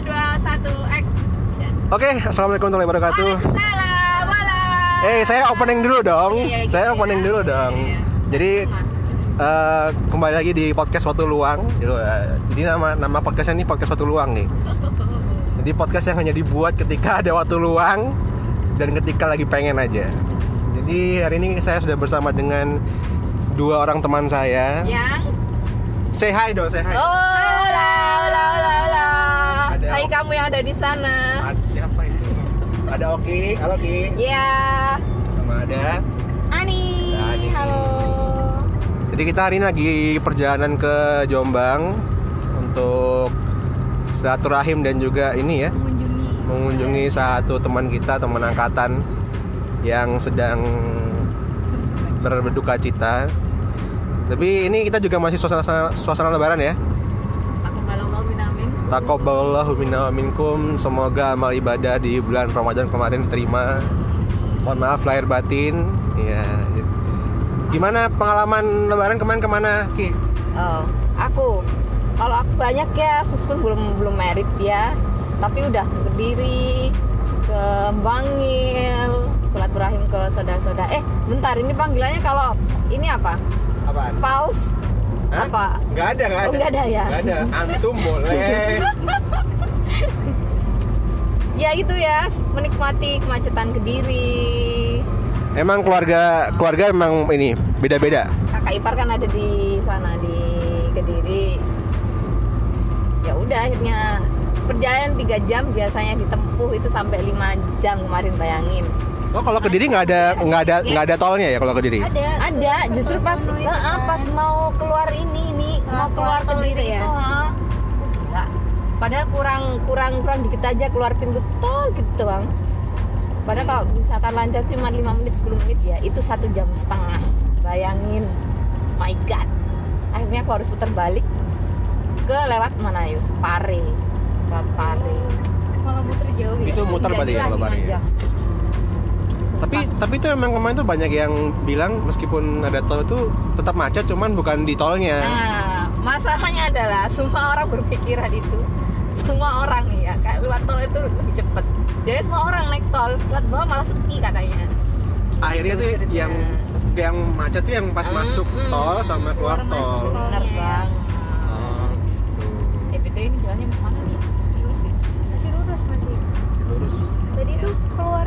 dua satu action Oke, assalamualaikum warahmatullahi wabarakatuh. Waalaikumsalam. Eh, saya opening dulu dong. Iya, iya, saya gitu opening ya. dulu dong. Iya. Jadi eh, kembali lagi di podcast waktu luang. Gitu, eh. Jadi nama nama podcastnya ini podcast waktu luang nih. Jadi podcast yang hanya dibuat ketika ada waktu luang dan ketika lagi pengen aja. Jadi hari ini saya sudah bersama dengan dua orang teman saya. Yang Say hi dong, say hi. Oh, la la la kamu yang ada di sana. Ada siapa itu? Ada Oki, halo Ki. Ya. Sama ada Ani. Ani. Halo. Jadi kita hari ini lagi perjalanan ke Jombang untuk silaturahim dan juga ini ya Mengunjungi. mengunjungi satu teman kita teman angkatan yang sedang berduka cita. Tapi ini kita juga masih suasana suasana lebaran ya. Taqabbalallahu minna wa minkum. Semoga amal ibadah di bulan Ramadan kemarin diterima. Mohon maaf lahir batin. Ya. Gimana pengalaman lebaran kemarin ke mana Ki? Oh, aku. Kalau aku banyak ya, susun belum belum merit ya. Tapi udah ke Kediri, ke Bangil, silaturahim ke saudara-saudara. Eh, bentar ini panggilannya kalau ini apa? Apaan? Pals Hah? apa? Nggak ada, nggak ada. Oh, nggak ada ya? Nggak ada. Antum boleh. Ya itu ya, menikmati kemacetan Kediri. emang keluarga keluarga emang ini beda-beda. Kakak ipar kan ada di sana di Kediri. Ya udah akhirnya perjalanan 3 jam biasanya ditempuh itu sampai 5 jam kemarin bayangin. Oh kalau ke Diri nggak ada nggak ada nggak ada tolnya ya kalau ke Diri? Ada. Ada, justru pas kan. pas mau keluar ini nih, mau Nah, keluar Kediri itu ya? Gila. Padahal kurang kurang kurang dikit aja keluar pintu tol gitu bang. Padahal kalau misalkan lancar cuma 5 menit 10 menit ya itu satu jam setengah. Bayangin, my god. Akhirnya aku harus putar balik ke lewat mana yuk? Pare, ke Pare. Malah muter jauh ya. Itu muter berarti ya kalau Pare ya? Tapi tapi itu emang kemarin tuh banyak yang bilang meskipun ada tol itu tetap macet cuman bukan di tolnya. Nah, masalahnya adalah semua orang berpikiran itu. Semua orang nih ya, kayak lewat tol itu lebih cepet. Jadi semua orang naik tol, lewat bawah malah sepi katanya. Akhirnya tuh ceritanya. yang yang macet tuh yang pas Hmm, masuk hmm. tol sama keluar Keluar tol. tol. Bener ya. bang. Oh, gitu. Eh, ini jalannya mana nih? Lurus ya? Masih lurus masih. Si lurus. Tadi tuh keluar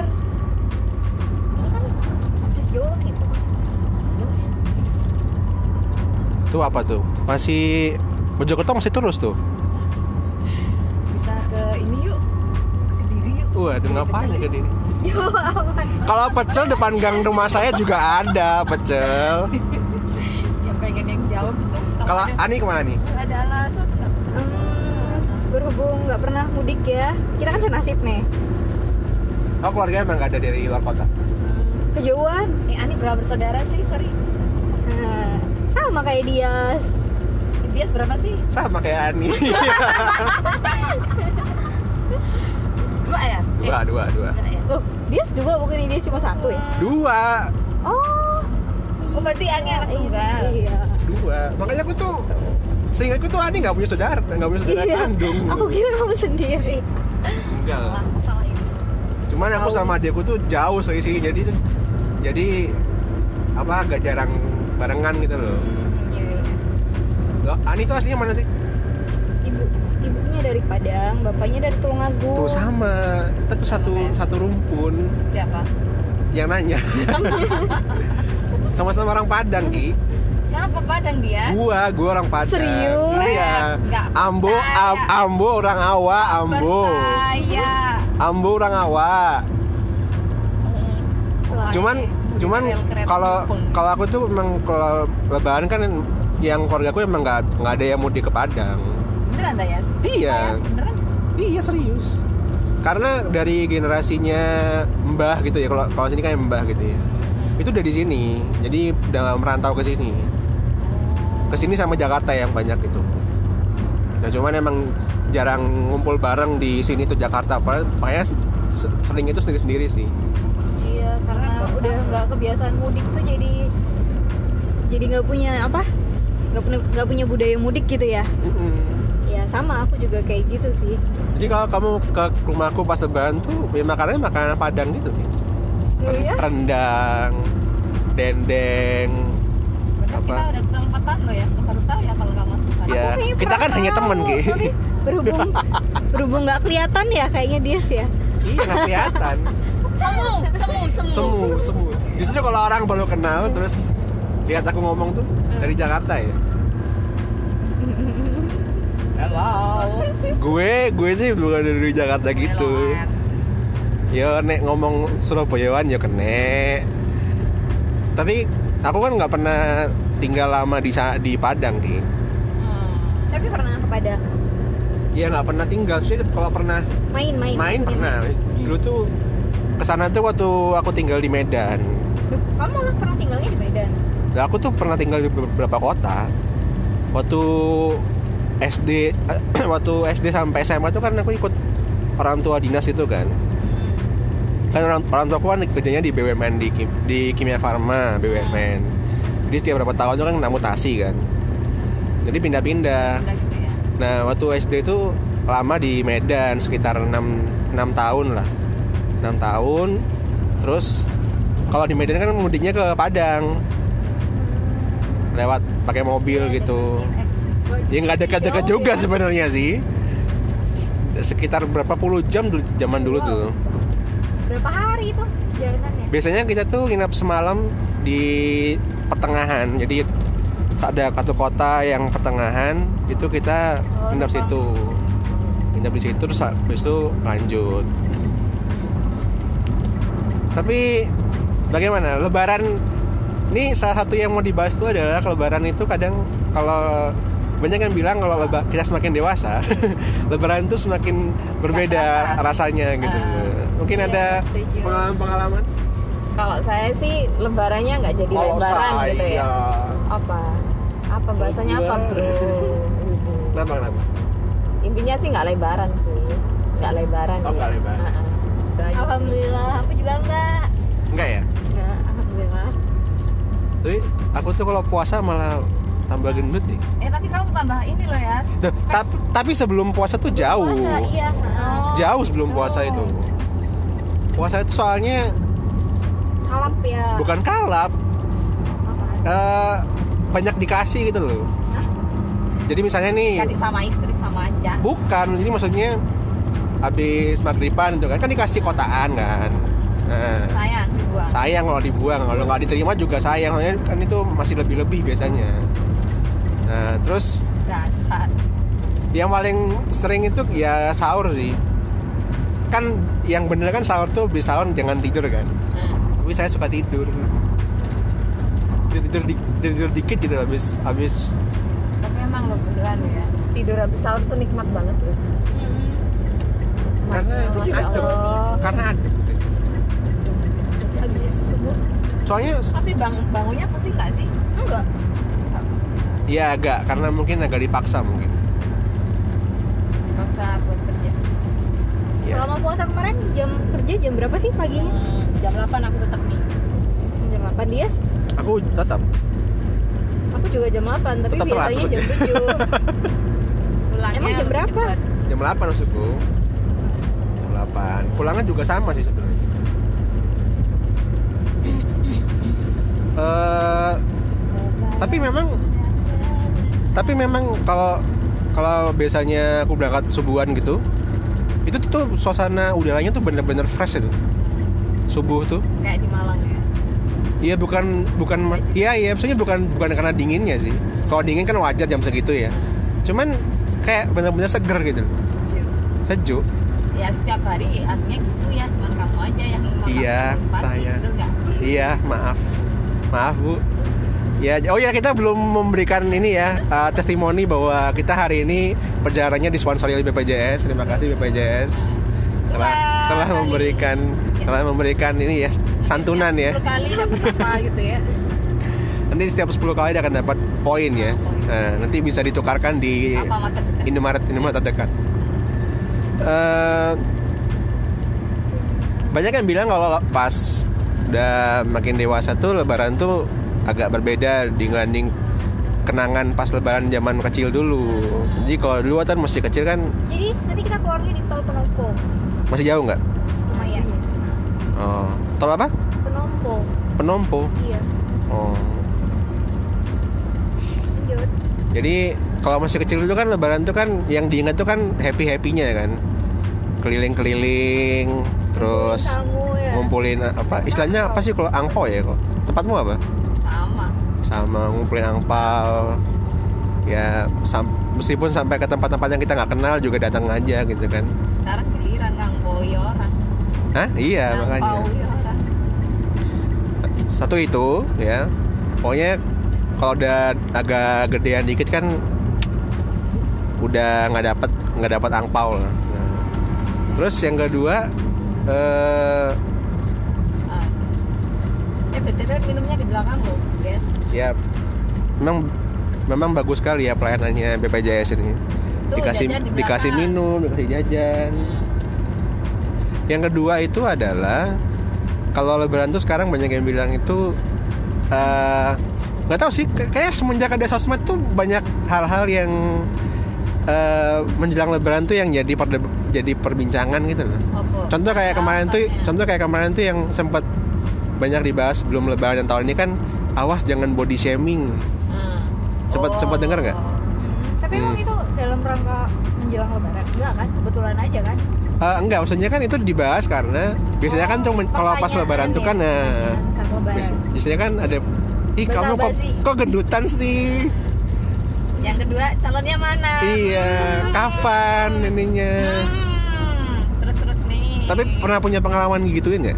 jauh. Itu apa tuh? Masih Mojokerto masih terus tuh. Kita ke ini yuk. Ke Kediri yuk. Wah, ada ngapain ya ke Diri? Jauh amat. Kalau pecel depan gang rumah saya juga ada pecel. Yang pengen yang jauh gitu. Kalau Ani ke mana nih? ada alasan nggak. Hmm, berhubung nggak pernah mudik ya, kita kan senasib nih. Oh keluarga emang nggak ada dari luar kota. Kejauhan. Eh, Ani berapa bersaudara sih? Sorry. Nah, sama kayak dia. Dia berapa sih? Sama kayak Ani. Dua ya? Eh, dua, dua, dua. dua ya? Oh, dia dua bukan dia cuma satu ya? Dua, Oh. Oh berarti Ani anak tunggal. Iya. dua. Makanya aku tuh seingatku tuh Ani nggak punya saudara, nggak punya saudara Iya. kandung. Aku kira kamu sendiri. Enggak. Salah, salah ini. Cuman aku sama adikku tuh jauh selisih jadi jadi apa agak jarang barengan gitu loh. Iya, iya. Loh, Ani tuh aslinya mana sih? Ibu ibunya dari Padang, bapaknya dari Tulungagung. Tuh sama, kita tuh satu Sama ya? satu rumpun Siapa? yang nanya. Sama-sama orang Padang ki. Siapa Padang dia? Gua, gua orang Padang. Serius? Iya. Ambo, am, Ambo orang Awa, Ambo. Percaya. Ambo orang Awa. Cuman ini cuman budaya keren kalau kalau aku tuh memang kalau lebaran kan yang keluarga aku emang nggak nggak ada yang mudik ke Padang. beneran ya? Iya. Ya, beneran? Iya serius. Karena dari generasinya Mbah gitu ya kalau kalau sini kan Mbah gitu ya. Itu udah di sini. Jadi udah merantau ke sini. Ke sini sama Jakarta yang banyak itu. Nah, cuman emang jarang ngumpul bareng di sini tuh Jakarta. Makanya se- sering itu sendiri-sendiri sih. Nggak kebiasaan mudik tuh jadi jadi nggak punya apa? Nggak punya nggak punya budaya mudik gitu ya? Mm-mm. Ya sama aku juga kayak gitu sih. Jadi kalau kamu ke rumahku pas lebaran tuh ya makanannya makanan Padang gitu sih. Iya? Rendang, dendeng. Padahal Apa? kita 4 tahun loh ya aku baru tahu ya kalau kamu suka Ya, kayaknya kita kan hanya tahu, temen Ki. tapi berhubung berhubung nggak kelihatan ya kayaknya dia sih ya Iya nggak kelihatan. semu semu semu Semu, semu. Justru kalau orang baru kenal terus lihat aku ngomong tuh dari Jakarta ya. hello Gue, gue sih bukan dari Jakarta gitu. Ya nek ngomong Surabayaan ya kene. Tapi aku kan nggak pernah tinggal lama di di Padang ki. Hmm. tapi pernah kepada Ya nggak pernah tinggal. Sih kalau pernah main-main main pernah. Dulu tuh ke sana tuh waktu aku tinggal di Medan. kamu malah pernah tinggalnya di Medan Nah, aku tuh pernah tinggal di beberapa kota. Waktu SD, waktu SD sampai SMA tuh kan aku ikut orang tua dinas itu kan. Kan orang, orang tua aku kan kerjanya di BUMN di, di Kimia Farma BUMN. Jadi setiap berapa tahun tuh kan kena mutasi kan. Jadi pindah-pindah. Gitu ya Nah, waktu SD itu lama di Medan sekitar 6 6 tahun lah. 6 tahun. Terus kalau di Medan kan mudiknya ke Padang. Lewat pakai mobil gitu. Ya nggak dekat-dekat juga ya. sebenarnya sih. Sekitar berapa puluh jam dulu zaman dulu Wow. tuh. berapa hari itu jalanannya Biasanya kita tuh nginap semalam di pertengahan. Jadi ada satu kota yang pertengahan itu kita Oh, nginap situ. Nginap di situ terus habis itu lanjut. Tapi bagaimana? Lebaran ini salah satu yang mau dibahas tuh adalah Lebaran itu kadang kalau banyak yang bilang kalau leba- kita semakin dewasa, Lebaran itu semakin berbeda rasanya gitu. Ah. Mungkin Iya, ada pengalaman-pengalaman? kalau saya sih lebarannya nggak jadi lebaran gitu ya apa apa bahasanya apa bro. Kenapa kenapa? intinya sih nggak lebaran sih nggak lebaran Oh, nggak lebaran. Nah, itu alhamdulillah aku juga enggak Enggak ya? enggak alhamdulillah Tapi aku tuh kalau puasa malah tambah gendut nih. eh tapi kamu tambah ini loh ya Ta- tapi sebelum puasa tuh jauh. Puasa, iya Oh, Jauh sebelum gitu. puasa itu. Puasa itu soalnya kalap ya bukan kalap, Apaan? eh, banyak dikasih gitu loh. Hah? Jadi misalnya nih, kasih sama istri sama aja bukan, jadi maksudnya habis maghriban itu kan kan dikasih kotaan kan. Nah, sayang dibuang sayang kalau dibuang, kalau nggak diterima juga sayang, soalnya kan itu masih lebih-lebih biasanya. Nah, terus dasar yang paling sering itu ya sahur sih. Kan yang bener kan sahur tuh bisa sahur jangan tidur kan. Hmm. Tapi saya suka tidur. Tidur, di- tidur dikit gitu habis habis tapi emang lo beneran ya tidur habis sahur tuh nikmat banget loh Mm-mm. Karena adem. Allah. karena adem. habis subuh Soalnya tapi bang bangunnya pusing nggak sih enggak Nggak pusing. ya agak karena mungkin agak dipaksa mungkin. maksa buat kerja Ya. selama puasa kemarin jam kerja jam berapa sih paginya Hmm, jam 8 aku tetap nih jam 8 dia Aku tetap aku juga jam 8 tapi Tetap biasanya jam maksudnya. 7 pulangnya Emang jam berapa? cepet. jam 8 maksudku. 8. Pulangnya juga sama sih sebenarnya. Eh, Tapi memang- tapi memang kalau kalau biasanya aku berangkat subuhan gitu itu tuh suasana udaranya tuh bener-bener fresh itu. Subuh tuh. Kayak di Malang ya? Iya bukan bukan iya iya maksudnya bukan bukan karena dinginnya sih. Kalau dingin kan wajar jam segitu ya. Cuman kayak bener-bener seger gitu. Sejuk. sejuk ya setiap hari aslinya gitu ya cuman kamu aja yang Iya, saya. iya maaf. Maaf bu. Ya oh ya kita belum memberikan ini ya uh, testimoni bahwa kita hari ini perjalanannya disponsori oleh BPJS. Terima kasih BPJS telah Wah, telah memberikan telah memberikan ini ya santunan ya. 10 kali dapat apa gitu ya. Nanti setiap 10 kali dia akan dapat poin ya. Nah, nanti bisa ditukarkan di Indomaret Indomaret terdekat Eh, banyak yang bilang kalau pas udah makin dewasa tuh Lebaran tuh agak berbeda dibanding kenangan pas lebaran zaman kecil dulu. Jadi kalau dulu kan masih kecil kan Jadi nanti kita keluarnya di tol Penompo. masih jauh nggak? Lumayan. Oh, tol apa? Penompo. Penompo. Iya. Oh. Lanjut. Jadi kalau masih kecil dulu kan lebaran tuh kan yang diingat tuh kan happy happynya kan, keliling-keliling, terus ya. ngumpulin apa? Istilahnya apa sih kalau angpau ya kok? Tempatmu apa? sama Sama ngumpulin angpau. Ya sam- meskipun sampai ke tempat-tempat yang kita nggak kenal juga datang aja gitu kan. sekarang giliran boyo orang Hah? Iya Kang makanya. Ya orang Satu itu ya. Pokoknya kalau udah agak gedean dikit kan udah nggak dapat nggak dapat angpau lah. Nah. Terus yang kedua eh Ah. eh btw minumnya di belakang lo guys siap. Memang memang bagus sekali ya pelayanannya BPJS ini. Tuh, dikasih di dikasih minum, dikasih jajan. Hmm. Yang kedua itu adalah kalau lebaran tuh sekarang banyak yang bilang itu eh, nggak tahu sih kay- kayak semenjak ada sosmed tuh banyak hal-hal yang eh, menjelang lebaran tuh yang jadi perde- jadi perbincangan gitu loh. Apa? Contoh kayak kemarin tuh Alasannya. contoh kayak kemarin tuh yang sempat banyak dibahas sebelum lebaran tahun ini kan awas jangan body shaming. Hmm. Sempet- sempet denger nggak? Hmm, Tapi emang Hmm. itu dalam rangka menjelang lebaran? Enggak kan? Kebetulan aja kan? Eh, enggak, maksudnya kan itu dibahas karena biasanya kan tuh men- kalau pas lebaran tuh ya, kan nah, lebaran. Biasanya kan ada ih kamu kok, kok gendutan sih yang kedua calonnya mana? Iya Hmm. kapan ininya? Hmm, terus terus nih. Tapi pernah punya pengalaman gituin ya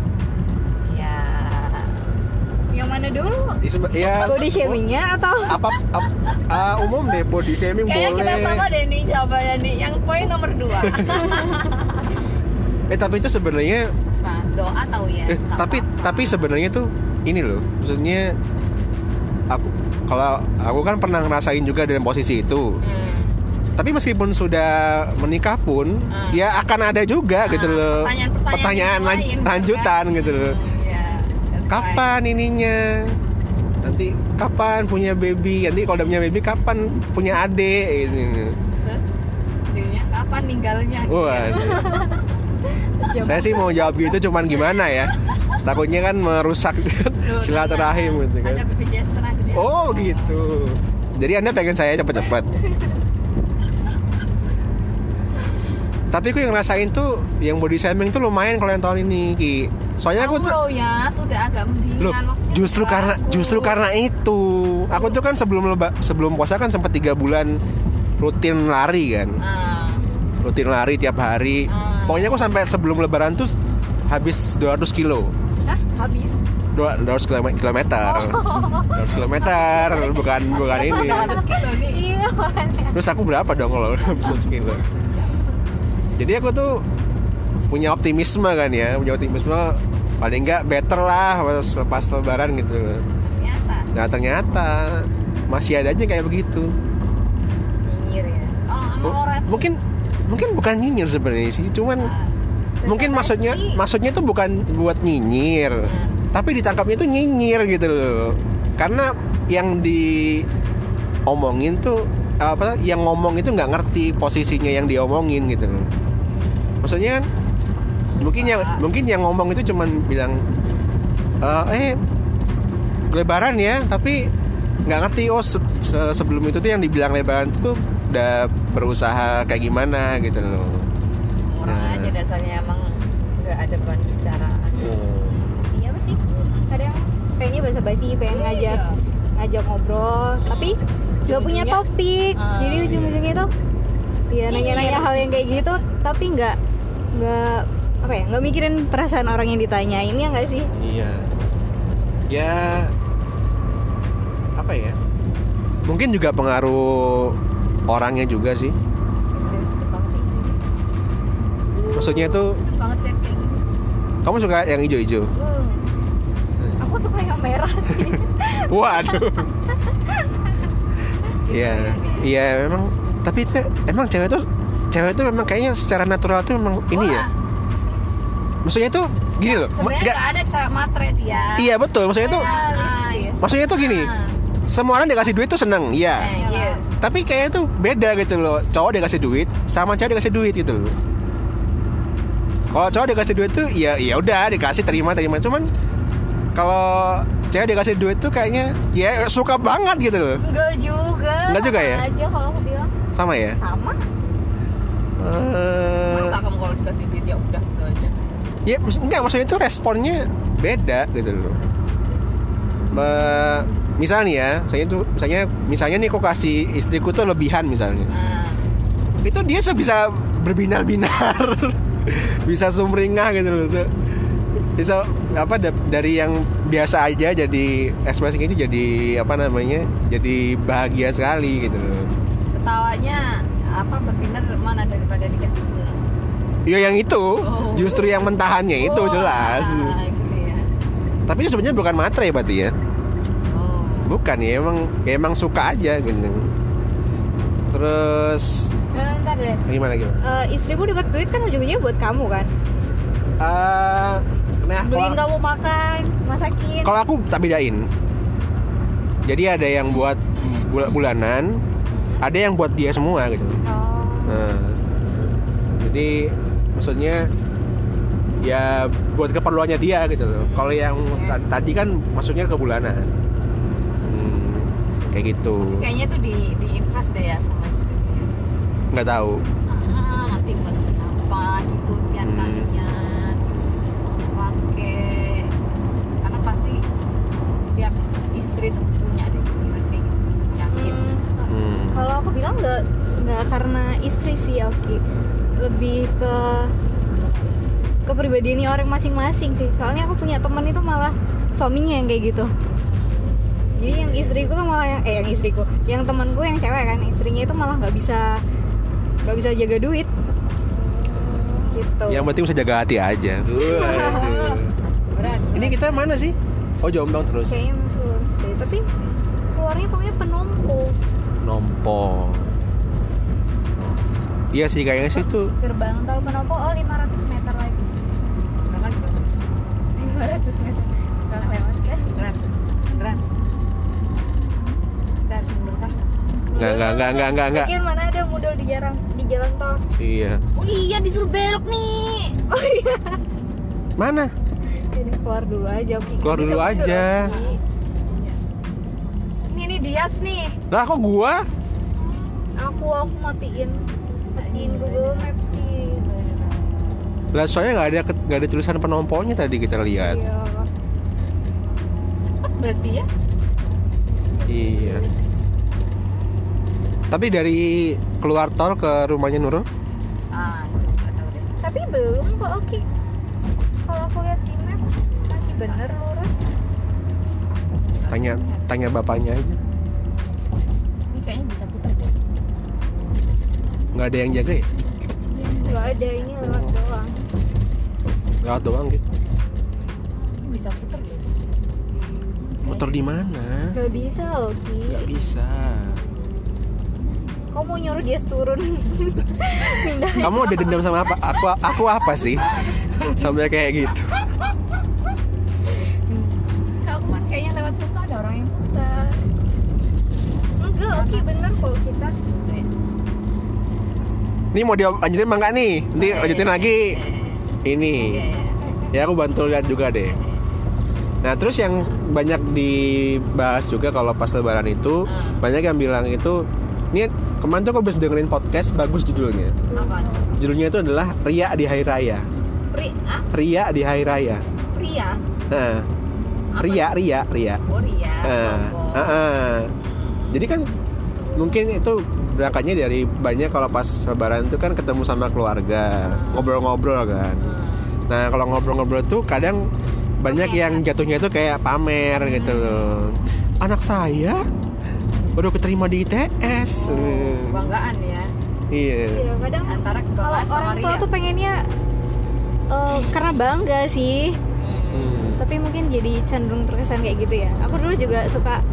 ya Yang mana dulu? Ya Body shamingnya atau? apa ap- ah, umum deh body shaming kayaknya boleh. kita sama deh nih jawabannya nih. Yang poin nomor dua. Eh tapi itu sebenarnya Nah, doa tahu ya eh, tapi tapi sebenarnya tuh ini loh maksudnya aku kalau aku kan pernah ngerasain juga dalam posisi itu hmm. tapi meskipun sudah menikah pun Hmm. ya akan ada juga gitu loh pertanyaan-pertanyaan pertanyaan lan- lain, gitu lanjutan kan? gitu loh Hmm, ya, that's right. kapan ininya nanti kapan punya baby nanti kalau udah punya baby kapan punya adik gitu. terus jadinya kapan ninggalnya gitu saya sih mau jawab gitu cuman gimana ya takutnya kan merusak silaturahim ada- gitu kan ada BPJS. Oh gitu. Jadi anda pengen saya cepet-cepet tapi aku yang ngerasain tuh yang body shaming tuh lumayan kalau yang tahun ini Ki. Soalnya aku tuh ya sudah agak mendingan. Loh, justru karena justru karena itu. Aku tuh kan sebelum leba, sebelum puasa kan sempat tiga bulan rutin lari kan? Ah, rutin lari tiap hari. Ah. pokoknya aku sampai sebelum lebaran tuh habis 200 kilo. Hah? Habis? Dua- 200 kilo- kilometer. 200 kilometer bukan bukan ini. 200 kilo nih. Iya, terus aku berapa dong kalau 100 kilo? Jadi aku tuh punya optimisme kan ya punya optimisme paling nggak better lah pas, pas lebaran gitu. Ternyata. Nah ternyata masih ada aja kayak begitu. Nyinyir ya. oh mungkin mungkin bukan nyinyir sebenarnya sih, cuman Ah, mungkin maksudnya maksudnya tuh bukan buat nyinyir, ah. Tapi ditangkapnya tuh nyinyir gitu loh. Karena yang diomongin tuh apa yang ngomong itu nggak ngerti posisinya yang diomongin gitu loh. Maksudnya kan mungkin yang mungkin yang ngomong itu cuman bilang "Eh, eh lebaran ya tapi nggak ngerti oh se- se- sebelum itu tuh yang dibilang lebaran itu tuh udah berusaha kayak gimana gitu loh orang Nah. aja dasarnya emang nggak ada bahan bicaraan? Kadang pengennya basa-basi, pengen ngajak Iya. ngajak ngobrol, tapi gak punya topik. ah, Jadi ujung-ujungnya tuh ya nanya-nanya hal yang kayak gitu, tapi nggak nggak apa ya nggak mikirin perasaan orang yang ditanyain ya nggak sih? iya. Ya apa ya mungkin juga pengaruh orangnya juga sih. Maksudnya banget gini. Kamu suka yang hijau-hijau suka yang merah sih. waduh Iya, iya memang. Tapi itu emang cewek tuh, cewek tuh memang kayaknya secara natural tuh memang ini ya. Maksudnya tuh gini loh. sebenarnya nggak ada cewek matre dia Iya betul. Maksudnya tuh, Ah, Yes. maksudnya tuh gini. ah. semua orang dikasih duit tuh seneng, iya. Iya. Tapi kayaknya tuh beda gitu loh. Cowok dikasih duit sama cewek dikasih duit gitu loh. Kalau cowok dikasih duit tuh ya ya udah dikasih terima terima cuman kalau cewek dikasih duit tuh kayaknya ya suka banget gitu loh. Enggak juga. Enggak juga ya? aja kalau aku bilang Sama ya? sama. Eh, Masa kamu kalau dikasih duit ya udah gitu aja. ya enggak maksudnya itu responnya beda gitu loh. Be- misalnya ya, saya tuh misalnya misalnya nih kok kasih istriku tuh lebihan misalnya. Nah, itu dia bisa berbinar-binar bisa sumringah gitu loh bisa apa da- dari yang biasa aja jadi ekspresi itu jadi apa namanya jadi bahagia sekali gitu ketawanya apa berbinar mana daripada dikasih bunga. ya yang itu Oh. justru yang mentahannya itu Oh, jelas ah, gitu ya. tapi sebenarnya bukan matre berarti ya Oh. bukan ya emang ya emang suka aja gitu terus Nah, ntar deh. gimana gimana Eh, istrimu dapat duit kan ujung-ujungnya buat kamu kan Eh, nah beliin kalau kamu makan masakin Kalau aku tak bedain. Jadi ada yang buat bul- bulanan, ada yang buat dia semua gitu. oh Nah, jadi maksudnya ya buat keperluannya dia gitu loh. Kalau yang ta- tadi kan maksudnya ke bulanan. Hmm, kayak gitu. Kayaknya tuh di di invest deh ya sama istrinya. Nggak tahu. Ah, nanti buat apa gitu biar Hmm. kalian pakai karena pasti setiap istri tuh punya deh pikiran kayak gitu. Yakin. Hmm, Hmm. kalau aku bilang nggak nggak karena istri sih Oki lebih ke kepribadiannya orang masing-masing sih soalnya aku punya temen itu malah suaminya yang kayak gitu jadi yang istriku tuh malah yang eh yang istriku yang temanku yang cewek kan istrinya itu malah nggak bisa nggak bisa jaga duit gitu Yang penting bisa jaga hati aja. Berat. Ini kita mana sih? Oh Jombang terus. kayaknya masih tapi keluarnya pokoknya penompo Nompo. Iya sih kayaknya sih itu gerbang tol penompo oh 500 meter lagi Berat lagi, berat. 500 meter nggak lewat kan Berat. Berat. Kita harus mundur kah? Enggak, enggak, enggak, enggak, enggak, enggak. Lagian mana ada modal di jalan di jalan tol Iya. Oh iya disuruh belok nih. oh iya Mana? jadi keluar dulu aja Oki Keluar dulu aja. Oki. Dias nih. Lah kok gua? aku aku matiin matiin Google Maps sih Lah soalnya nggak ada nggak ada tulisan penomponya tadi kita lihat. iya Cepet berarti ya. Iya. Tapi dari keluar tol ke rumahnya Nurul? Ah, itu nggak tahu deh. tapi belum kok Oki kalau aku lihat di map masih bener lurus Tanya tanya bapaknya aja. Ini kayaknya bisa putar deh. Nggak ada yang jaga ya? nggak ada ini lewat doang Lewat doang gitu. Ini bisa putar deh. Motor di mana? nggak bisa Oki Nggak bisa. kau mau nyuruh dia turun Kamu ada dendam sama apa? Aku aku apa sih? Sampai kayak gitu. Kalau kemarin kayaknya lewat situ ada orang yang putar. enggak Oki bener kok kita Ini mau dilanjutin emang nggak nih? Nanti lanjutin lagi. Ini. Iya. Ya aku bantu lihat juga deh. Nah terus yang banyak dibahas juga kalau pas lebaran itu Hmm. banyak yang bilang itu ini kemarin tuh aku habis dengerin podcast bagus judulnya. Apa? Judulnya itu adalah Ria di Hari Raya. Pri, ah, Ria di Hari Raya. pria. Nah? Ria, Ria, Ria. Oh, Ria. Nah, kelompok. ah, ah. Jadi kan mungkin itu berangkatnya dari banyak kalau pas lebaran itu kan ketemu sama keluarga, ngobrol-ngobrol kan. Hmm. Nah kalau ngobrol-ngobrol tuh kadang banyak Pamer. yang jatuhnya tuh kayak pamer gitu loh. Anak saya baru keterima di ITS. Oh, Hmm. kebanggaan ya. Iya. Iya, kadang Antara kalau orang tua tuh pengennya eh, karena bangga sih Hmm. tapi mungkin jadi cenderung terkesan kayak gitu ya aku dulu juga suka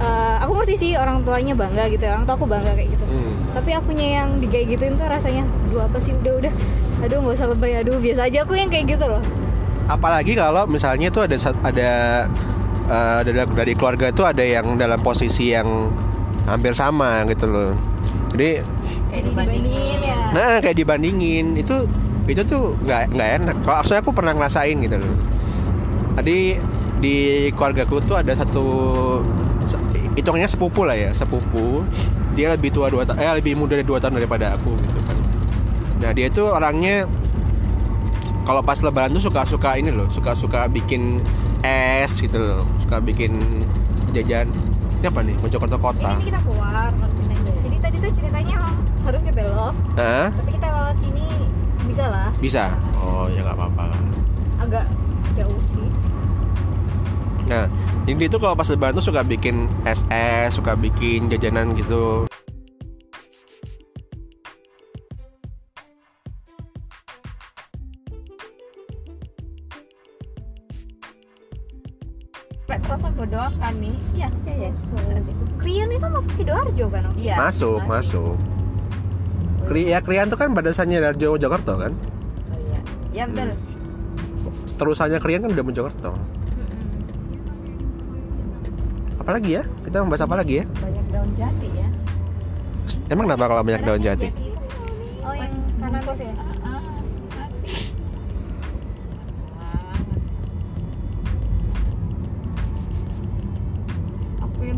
eh, aku ngerti sih orang tuanya bangga gitu orang tua aku bangga kayak gitu. Hmm. tapi akunya yang digayak gituin tuh rasanya aduh apa sih? Udah udah. Aduh nggak usah lebay. Aduh biasa aja aku yang kayak gitu loh. Apalagi kalau misalnya tuh ada ada eh, dari dari keluarga itu ada yang dalam posisi yang hampir sama gitu loh. Jadi kayak dibandingin ya. Nah kayak dibandingin. Itu itu tuh nggak nggak enak. Kalau actually aku pernah ngerasain gitu loh. Tadi di keluargaku tuh ada satu hitungannya sepupu lah ya sepupu. Dia lebih tua dua eh lebih muda dari dua tahun daripada aku gitu kan. Nah dia tuh orangnya kalau pas lebaran tuh suka suka ini loh suka suka bikin es gitu loh suka bikin jajan. Ini apa nih? Mojokerto kota. Ini kita keluar jadi tadi tuh ceritanya harusnya belok. Hah? tapi kita lewat sini bisa lah. Bisa? Oh ya nggak apa-apa lah. Agak Nah, jadi dia tuh kalau pas lebaran tuh suka bikin es-es, suka bikin jajanan gitu. Petrosa Bodoakan nih iya iya ya Krian itu masuk sidoarjo kan Om? iya masuk, masuk. Kri ya Krian tuh kan badasannya Darjo Mojokerto kan? oh, iya ya betul Terusannya Krian kan udah Mojokerto. Apalagi ya? Kita membahas apa lagi ya? banyak daun jati ya Emang kenapa kalau banyak daun jati? oh yang kanan ya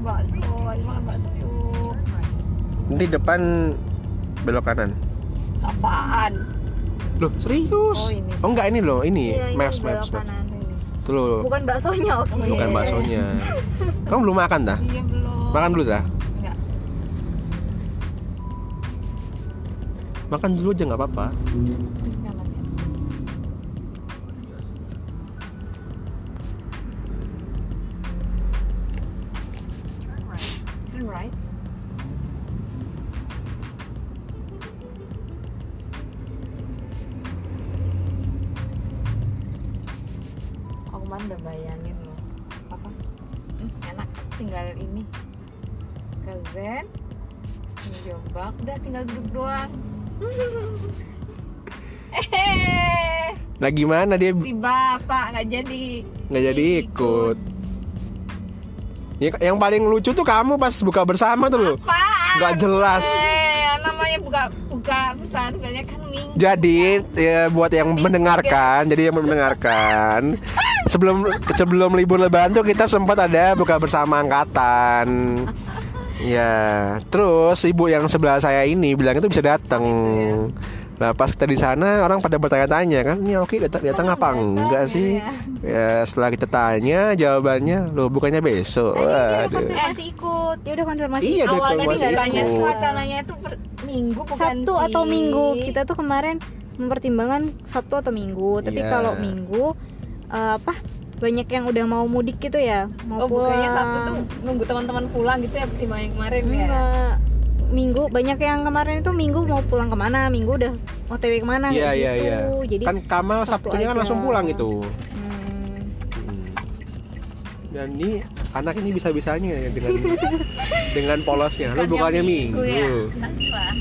bakso ayo makan bakso yuk Nanti depan belok kanan. apaan Loh, serius? Oh, ini. Oh enggak ini loh, ini Iya, ini maps belok maps. maps. kanan. Tuh loh, bukan baksonya oke Oh, bukan baksonya. Kamu belum makan dah? iya belum Makan dulu dah. enggak Makan dulu aja nggak apa-apa. Jombang udah tinggal duduk doang eh Nah gimana dia si bapak nggak jadi nggak jadi ikut? Ya, yang paling lucu tuh kamu pas buka bersama tuh loh. Nggak jelas. Eh, namanya buka buka pesan banyak kan minggu. Jadi ya buat yang mendengarkan, jadi yang mendengarkan sebelum sebelum libur lebaran tuh kita sempat ada buka bersama angkatan. Ya, terus ibu yang sebelah saya ini bilang itu bisa datang. Nah pas kita di sana orang pada bertanya-tanya kan, ini oke datang datang apa enggak sih? Ya setelah kita tanya jawabannya, lo bukannya besok. Dia udah Waduh. konfirmasi ikut dia udah konfirmasi Iya, dia Awalnya nih konfirmasi bukannya ikut. wacananya itu per minggu bukan Sabtu sih. atau Minggu kita tuh kemarin mempertimbangkan Sabtu atau Minggu tapi Iya. kalau Minggu eh, apa banyak yang udah mau mudik gitu ya mau Oh, bukannya pulang Sabtu tuh nunggu teman-teman pulang gitu ya pertimbangan yang kemarin ya. enggak Minggu banyak yang kemarin itu Minggu mau pulang ke mana Minggu udah OTW ke mana Iya kayak iya gitu. iya. jadi Kan Kamal Sabtu Sabtunya kan langsung pulang itu. hmm, Hmm. Dan ini anak ini bisa-bisanya ya dengan dengan polosnya. Lu bukannya minggu. ya. Entahlah.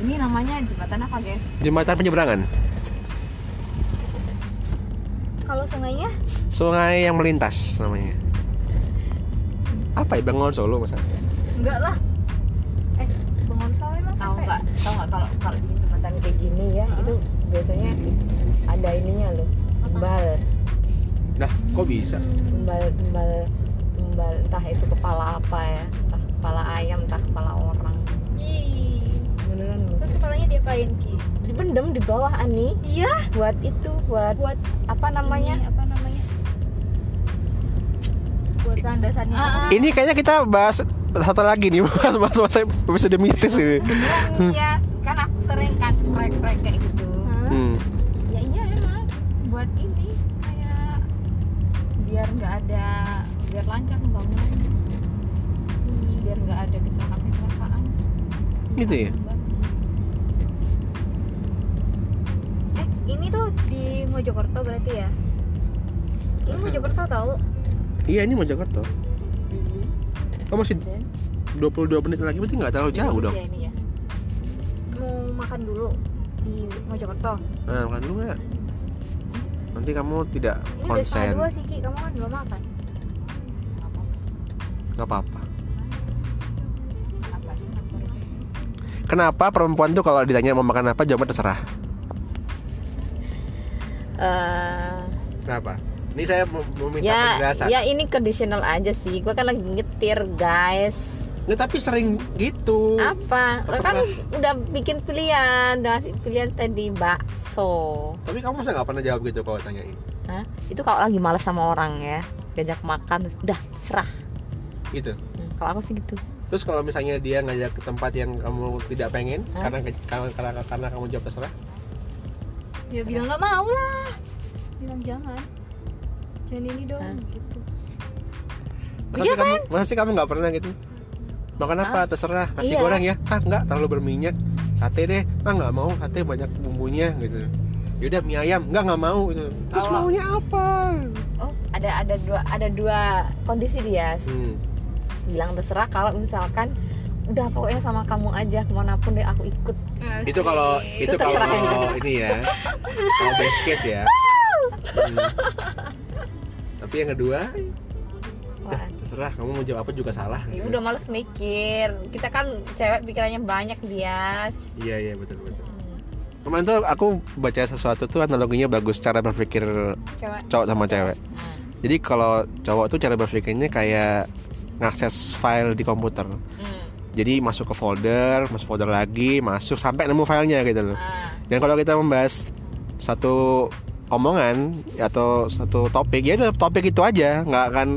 Ini namanya jembatan apa, guys? Jembatan penyeberangan. kalau sungainya Sungai yang melintas namanya. Apa ya Bengon Solo masalahnya? enggak lah eh Bengon Solo emang Tahu nggak? Tahu nggak kalau kalau bikin jembatan kayak gini ya, itu biasanya ada ininya loh. Tumbal, Nah, kok bisa? tumbal, tumbal, tumbal. Entah itu kepala apa ya, entah kepala ayam, entah kepala orang. Ih. Kepalanya diapain Ki Dipendem di bawah Ani iya buat itu, buat buat apa namanya? ini, apa namanya buat landasannya Ah, ah. Ini kayaknya kita bahas satu lagi nih, bahas bahas masa episode mistis ini. Beneran ya, kan aku sering kan proyek-proyek kayak gitu. Hmm. Ya iya emang buat ini kayak biar nggak ada biar lancar pembangunannya. Terus biar nggak ada kecelakaan-kecelakaan. Gitu ya? eh ini tuh di Mojokerto berarti ya? Ini Mojokerto tahu Iya, ini Mojokerto. Oh, masih Dan 22 menit lagi? Berarti nggak terlalu jauh dong. ya ini ya. mau makan dulu di Mojokerto. Nah, makan dulu nggak? nanti kamu tidak Ini udah setengah konsen. dua sih Ki, kamu kan belum makan. Nggak apa-apa. Kenapa perempuan tuh kalau ditanya mau makan apa jawabnya terserah Eh, kenapa? Ini saya mau mau minta ya penjelasan. ya ini conditional aja sih. Gue kan lagi nyetir guys. Nggak, tapi sering gitu. Apa? Lo kan udah bikin pilihan udah ngasih pilihan tadi bakso. Tapi kamu masa nggak pernah jawab gitu kalau tanyain? Hah? itu kalau lagi malas sama orang ya diajak makan terus udah serah. Gitu? Hmm, kalau aku sih gitu. Terus kalau misalnya dia ngajak ke tempat yang kamu tidak pengen Hah? karena, karena karena karena kamu jawab terserah Ya bilang nggak mau lah. Bilang jangan. Jangan ini dong Hah? gitu. Masa Iya sih kamu masa sih kamu nggak pernah gitu? Makan apa? Terserah. Nasi Iya. goreng ya? Ah nggak. Terlalu berminyak. Sate deh. Ah nggak mau. Sate banyak bumbunya gitu. Yaudah mie ayam. Nggak nggak mau gitu. Terus Kalau- maunya apa? Oh ada ada dua ada dua kondisi dia. Hmm. bilang terserah kalau misalkan udah pokoknya sama kamu aja ke mana pun deh aku ikut. Itu kalau itu Itu kalau ini ya. Kalau best case ya. Hmm. tapi yang kedua Wah, terserah kamu mau jawab apa juga salah. Ya udah males mikir. Kita kan cewek pikirannya banyak dia iya iya betul betul. Kemarin tuh aku baca sesuatu tuh analoginya bagus cara berpikir cewek. cowok sama cewek. Hmm. jadi kalau cowok tuh cara berpikirnya kayak ngakses file di komputer. Hmm. Jadi masuk ke folder masuk folder lagi masuk sampai nemu filenya gitu loh. Ah. dan kalau kita membahas satu omongan atau satu topik ya udah topik itu aja. Nggak akan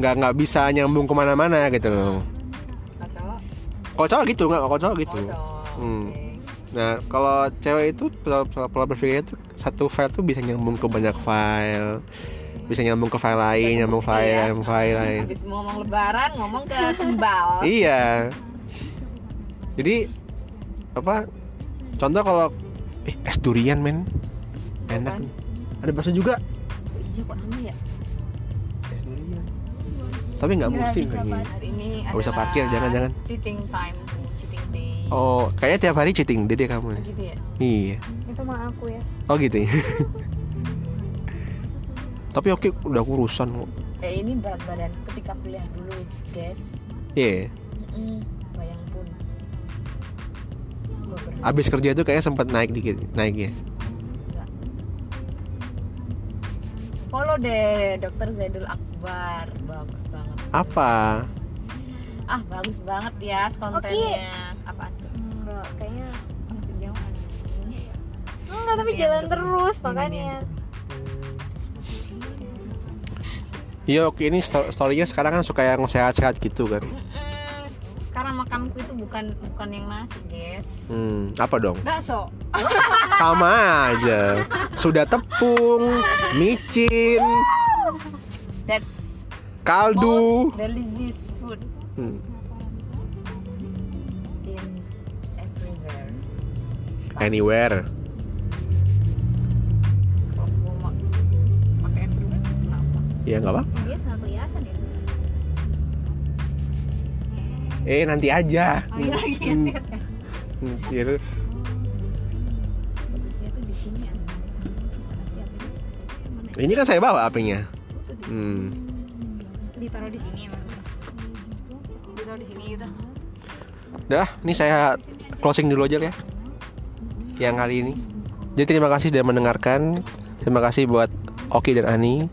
nggak nggak bisa nyambung ke mana-mana gitu loh. Kalau cowok kalau cowok gitu nggak kalau cowok gitu. Cowok. Hmm. Nah kalau cewek itu pola, berpikirnya tuh satu file tuh bisa nyambung ke banyak file bisa nyambung ke file lain nyambung file Iya. lain file lain. Habis ngomong lebaran ngomong ke kembal iya. Jadi apa contoh kalau eh es durian men. Enak. Apaan? ada bakso juga? Iya kok nama ya? Es durian. Tapi nggak Nggak musim kayaknya hari ini Nggak usah parkir, jangan-jangan. cheating time cheating day. Oh kayaknya tiap hari cheating deh deh kamu. Oh, gitu ya? Iya. Itu mah aku ya. Oh gitu ya tapi oke udah kurusan kok. Eh ini berat badan ketika kuliah dulu guys. Iya. Mm-mm, bayang pun. Abis kerja tuh kayaknya sempat naik dikit naiknya. Enggak. follow deh dokter Zaidul Akbar. Bagus banget. Apa? Ah bagus banget ya kontennya. Apaan tuh? Enggak, kayaknya Masih jauh nih. Enggak, tapi jalan terus Ini Iya oke ini sto- storynya sekarang kan suka yang sehat-sehat gitu kan? Mm-mm. sekarang makanku itu bukan bukan yang nasi guys. Hmm apa dong? Bakso sama aja. Sudah tepung micin that's kaldu. most delicious food. Hmm, in everywhere. Anywhere ya nggak apa dia sangat kelihatan ya eh nanti aja oh iya iya Hmm. Hmm, iya. ini kan saya bawa apinya hmm. ditaruh di sini ditaruh di sini gitu Udah, ini saya closing dulu aja ya. Yang kali ini. Jadi terima kasih sudah mendengarkan. Terima kasih buat Oki dan Ani.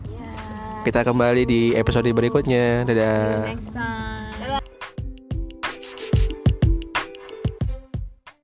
Kita kembali di episode berikutnya. Dadah. next time